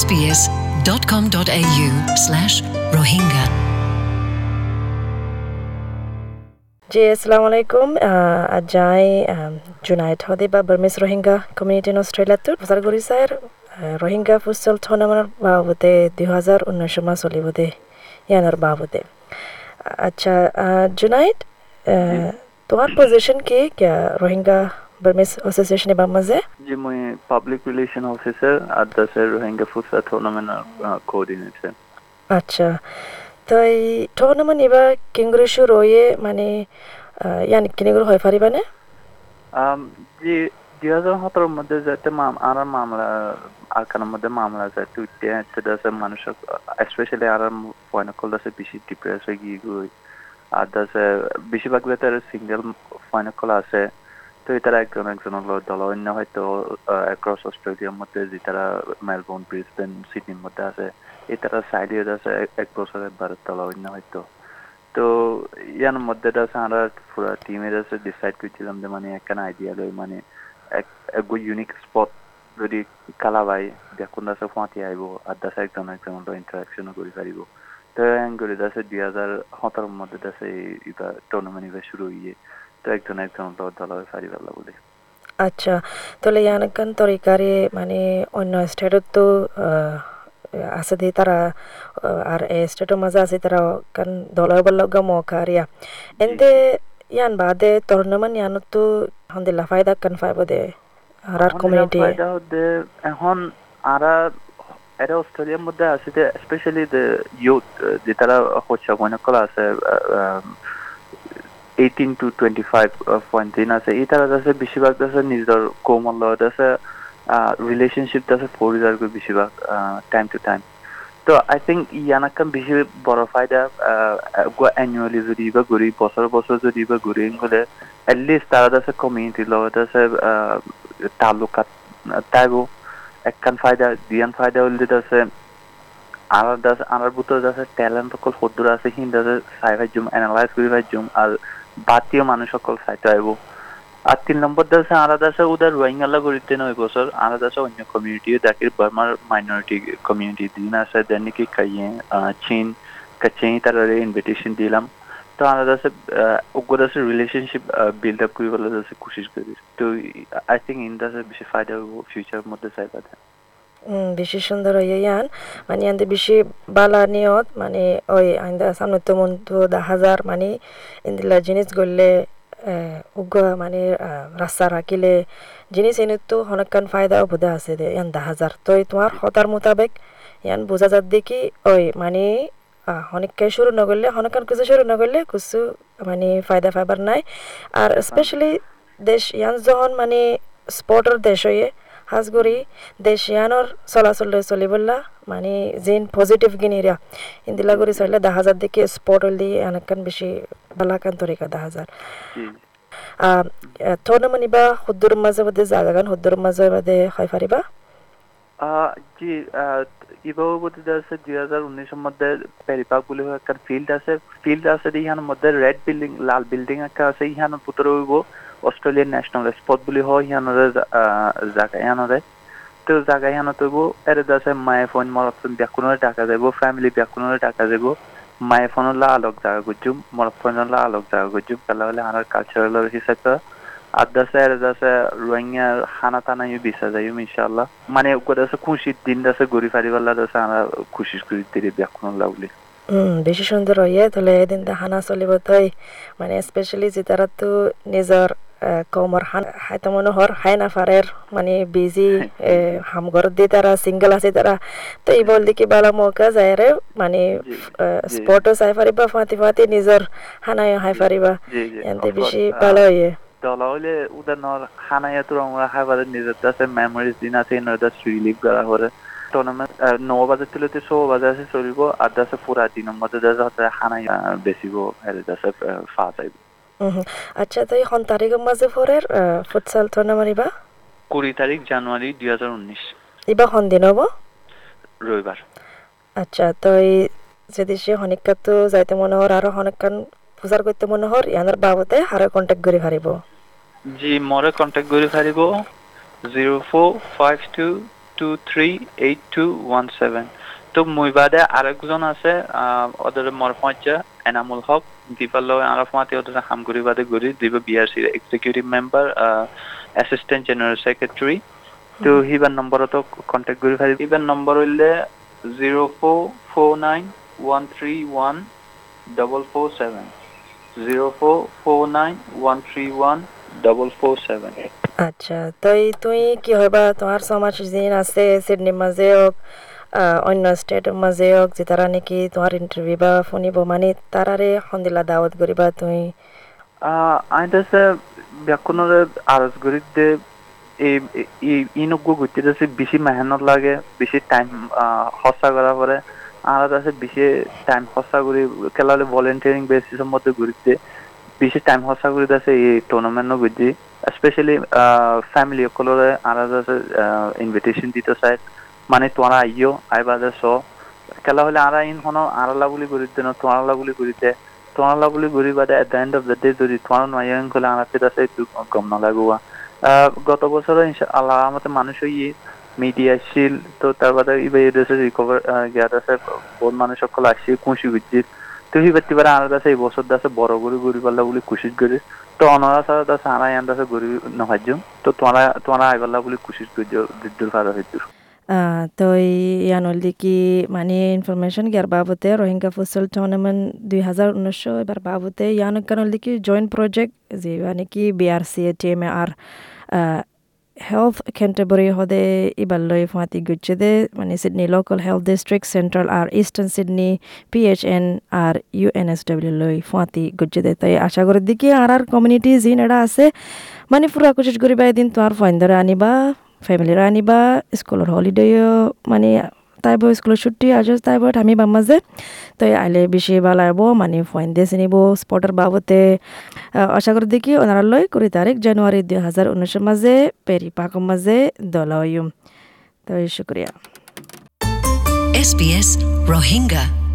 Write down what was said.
sbs.com.au slash rohingya. জি আসসালামু আলাইকুম। আজাই জুনাইদ হদে বা বার্মিস রোহিঙ্গা কমিউনিটি ইন অস্ট্রেলিয়াতো প্রচার কৰিছে রোহিঙ্গা ফুচল থনামানৰ বাবদে দুহেজাৰ ঊনৈছ মাহ চলিবদে ইয়ানৰ বাবদে। আচ্ছা জুনাইদ তোমাৰ পজিশ্যন কি? রোহিঙ্গা रोहिंगा बर्मिस एसोसिएशन एबा मजे जी मैं public relation officer at the Rohingya Futsal Tournament uh, coordinator. আচ্ছা তই টুৰ্ণামেণ্ট এবাৰ কিংগুৰিছো ৰয়ে মানে ইয়ান কিনিগুৰু হৈ পাৰিবানে Um, জি দুই হাজার সতেরোর মধ্যে যাতে মাম- আর মামলা আরকানের মধ্যে মামলা যায় তুইতে সেটা আছে মানুষের স্পেশালি আর পয়েন্ট কল আছে বেশি ডিপ্রেস হয়ে গিয়ে গই আর আছে বেশিরভাগ যাতে সিঙ্গেল পয়েন্ট কল আছে তো এটারা একজন একজন দল অন্য হয়তো অ্যাক্রস অস্ট্রেলিয়ার মধ্যে যে তারা মেলবোর্ন ব্রিসবেন সিডনির মধ্যে আছে এটারা সাইডে আছে এক- এক বছরের বারের দল অন্য হয়তো তো ইয়ার মধ্যে আছে আমরা পুরো টিমের আছে ডিসাইড করছিলাম যে মানে একখান আইডিয়া লই মানে এক ইউনিক স্পট যদি কালা বাই দেখুন আছে ফাঁতি আইব আর দাসে একজন একজন ইন্টারাকশনও করে পারিব তো এন করে দাসে দুই হাজার সতেরোর মধ্যে দাসে এবার টুর্নামেন্ট এবার শুরু হইয়ে একজন একজন দল হয়ে পারি পারলা আচ্ছা তাহলে ইয়ানকান তরিকারে মানে অন্য স্টেটত তো আছে দি তারা আর এ স্টেটের মাঝে আছে তারা কান দলয় বল্লগা মকারিয়া এতে ইয়ান বাদে টুর্নামেন্ট ইয়ানত তো হামদুলিল্লাহ ফায়দা কান ফাইব দে আর আর কমিউনিটি। এখন আরা এরা অস্ট্রেলিয়ার মধ্যে আছে স্পেশালি দ্য ইউথ যে তারা হচ্ছে মনে করা আছে eighteen to twenty five point তিন আছে এই তারা আছে বেশিরভাগ আছে নিজৰ কোমল লগত আছে রিলেশনশিপ আছে পরিবার বেশিরভাগ টাইম টু টাইম তো আই থিঙ্ক ইয়ানাকান বেশি বড় ফায়দা অ্যানুয়ালি যদি বা ঘুরি, বছর বছর যদি বা ঘুরি গেলে এটলিস্ট তারা আছে কমিউনিটির লগত আছে তালুকাত তাইব। একখান ফায়দা, দিয়ান ফায়দা হলে আছে আর দাস আনার ভিতরে আছে ট্যালেন্ট সকল সদ্দুর আছে, হিন্দ আছে চাই ভাজ্যুম এনালাইজ করে ভাজ্যুম আর বাতিও মানুষ সকল চাইতে আইব। আর তিন নম্বর দেশে আলাদা আছে ওদের রোহিঙ্গালা করিতে নয় বছর আলাদা আছে অন্য কমিউনিটি দেখি বার্মার মাইনরিটি কমিউনিটি দিন আছে, দেন নাকি কাইয়ে চীন কাচেই তারা ইনভিটেশন দিলাম। তো আলাদা আছে ওগুলো আছে রিলেশনশিপ বিল্ড আপ করি বলে কোশিশ করি তো আই থিঙ্ক ইন দাসে বেশি ফায়দা হইব ফিউচার মধ্যে চাইবা বেশি সুন্দর হয়ে ইয়ান। মানে ইয়ান বেশি বালা নিয়ত মানে ওই আইন্দা সামনে তো মন তো দা হাজার মানে ইন্দিলা জিনিস গড়লে উগ্র মানে রাস্তা রাখিলে জিনিস এনে তো অনেকক্ষণ ফায়দা বোধা আছে দে ইয়ান দা হাজার। তো তোমার হতার মোতাবেক ইয়ান বোঝা যার দেখি ওই মানে অনেককে শুরু নগরলে অনেকক্ষণ কিছু শুরু নগরলে কিছু মানে ফায়দা ফাইবার নাই। আর স্পেশালি দেশ ইয়ান যখন মানে স্পোর্টর দেশ হয়ে হাজগুড়ি দেশ ইয়ানোর চলাচল চলিবলা মানে যেন পজিটিভ গিনিরা। ইন্দিলা করে চললে দা হাজার দিকে স্পট হল অনেকখান বেশি বালাকান তরিকা দা হাজার টুর্নামেন্ট ইবা সুদূর মাঝে মধ্যে জাগাগান সুদূর মাঝে মধ্যে হয় পারিবা জি ইবাও বলতে আছে দুই হাজার উনিশের মধ্যে পেরিপাক বলে একটা ফিল্ড আছে। ফিল্ড আছে ইহানোর মধ্যে রেড বিল্ডিং লাল বিল্ডিং একটা আছে ইহানোর ভিতরে হইব। অস্ট্রেলিয়ান ন্যাশনাল স্পট বুলি হয় ইহানরে জাগা ইহানরে তো জাগা হইব এর আছে মায়ে ফোন মরফোন ব্যাকুণরে ডাকা যাব ফ্যামিলি ব্যাকুণরে ডাকা যাব, মায়ে ফোনলা আলোক জাগা গুজুম মরফোনলা আলোক জাগা গুজুম কালা হলে আনার কালচারাল হিসাবে আদাসে আর দাসে রোহিঙ্গা খানা টানা বিসা যাই ইনশাআল্লাহ। মানে আছে খুশির দিন দাসে গড়ি ফারিবাল্লা দাসে আমরা খুশি করে দিলে ব্যাকুণ লাগলি হুম বেশি সুন্দর হয়ে তাহলে এদিন হানা চলিব তই মানে স্পেশালি যে তারা তো নিজৰ কমর হাইতে মনে হর হাই না ফারের মানে বিজি হামঘর দি তারা সিঙ্গেল আছে তারা তো এই বল দিকে বালা মৌকা যায় রে মানে স্পটও চাই পারিবা ফাঁতি ফাঁতি নিজৰ হানায় হাই পারিবা এনতে বেশি ভালো হয়ে দলা হলে ওদের নর খানাইয়া তো আমরা খাবার নিজের কাছে মেমোরিজ দিন আছে নয়টা রিলিভ করা করে টুর্নামেন্ট ন বাজে তুলে তো ষো বাজে আছে চলিব আর দাসে পুরা দিনের মধ্যে দাসে খানাই বেচিব হেরে দাসে ফাঁস আইব আচ্ছা তো এখন তারিখের মাঝে পরের ফুটসাল টুর্নামেন্ট ইবা কুড়ি তারিখ জানুয়ারি দুই হাজার উনিশ। ইবা হন দিন হব? রবিবার। আচ্ছা তো এই যদি সে হনিকা তো যাইতে মনে হর আরও হনেকান পূজার করতে মনে হর ইয়ানোর বাবদে হারে কন্টেক্ট করে হারিব? জি মরে কন্টেক্ট করে পারিব zero four five two two three eight two one seven. তো মুই বাদে আরেকজন আছে ওদের মরফঞ্চা এনামুল হক দিবার লগে আর ফাঁতে ওদের হামগুড়ি বাদে গুড়ি দিব BRC executive member assistant general secretary তো হিবার নম্বরত কন্ট্যাক্ট করি হিবার নম্বর হইলে zero four four nine one three one double four seven zero four four nine one three one double four seven আচ্ছা তই তুই কি হবা তোমার সমাজ যিন আছে সিডনির মাঝে অন্য স্টেটের মাঝে হোক যে তারা নাকি তোমার ইন্টারভিউ বা শুনিব মানে তারারে সন্দিলা দাওয়াত দে এই আছে বেশি মেহনত লাগে বেশি টাইম সঁচা করা পরে আর আছে টাইম সঁচা কৰি খেলালে ভলেন্টিয়ারিং বেসিসের মধ্যে ঘুরিতে বেশি টাইম সঁচা কৰি আছে এই টুর্নামেন্ট স্পেশালি ফ্যামিলি সকলরে আর ইনভিটেশন দিতে চাই মানে তোরা আইও আইবাদে চ খেলা হলে আরা ইন হন আরালা বুলি ঘুরিতে না তোরালা বুলি ঘুরিতে তোরালা বুলি ঘুরি বাদে at the end of the day যদি তোরা নয়াং করলে আনাতে আছে একটু গম নালাগুয়া গত বছর আল্লাহ আমাদের মানুষ ইয়ে মিডিয়া তো তার বাদে ইবে এদেশে রিকভার আছে বহুত মানুষ সকল আসছে খুশি গুজিত তো হিবার তিবারে আনার আছে এই বছর দাসে বড় করে ঘুরি পারলা বলে খুশি করে তো অনারা সারা দাসে আনা ইয়ান দাসে ঘুরি নহাজ্য তো তোমরা তোমরা আইবাল্লা বলে খুশি করছ দিদ্দুর ফারা হইতো তই ইয়ানল দিকি মানে ইনফরমেশন গিয়ার বাবতে রোহিঙ্গা ফুটসল টুর্নামেন্ট দুই হাজার উনিশশো এবার বাবতে ইয়ানক কানল দিকি জয়েন্ট প্রজেক্ট যে মানে কি বিআরসি টিএম আর হেলথ ক্যান্টারবরি হদে ইবাল্লই ফাঁতি গুচ্ছে দে মানে Sydney local health district central আর ইস্টার্ন সিডনি পিএইচএন আর ইউএনএসডব্লিউ লই ফাঁতি গুচ্ছে দে। তাই আশা করি দিকে আর আর কমিউনিটি জিন এরা আছে মানে পুরা কোশিশ করিবা এদিন তোমার ফাইন্দরে আনিবা ফ্যামিলিরা আনিবা স্কুলের হলিডেও মানে তাইব স্কুলের ছুটি আজ তাইব আমি বাম্মাজে তো আইলে বেশি ভালো আইব মানে ফাইন দিয়ে চিনিব স্পটের বাবতে। আহ, আশা করি দেখি ওনারা লই কুড়ি তারিখ জানুয়ারি দুই হাজার উনিশের মাঝে পেরি পাকর মাঝে দলাইম তো শুক্রিয়া SBS Rohingya.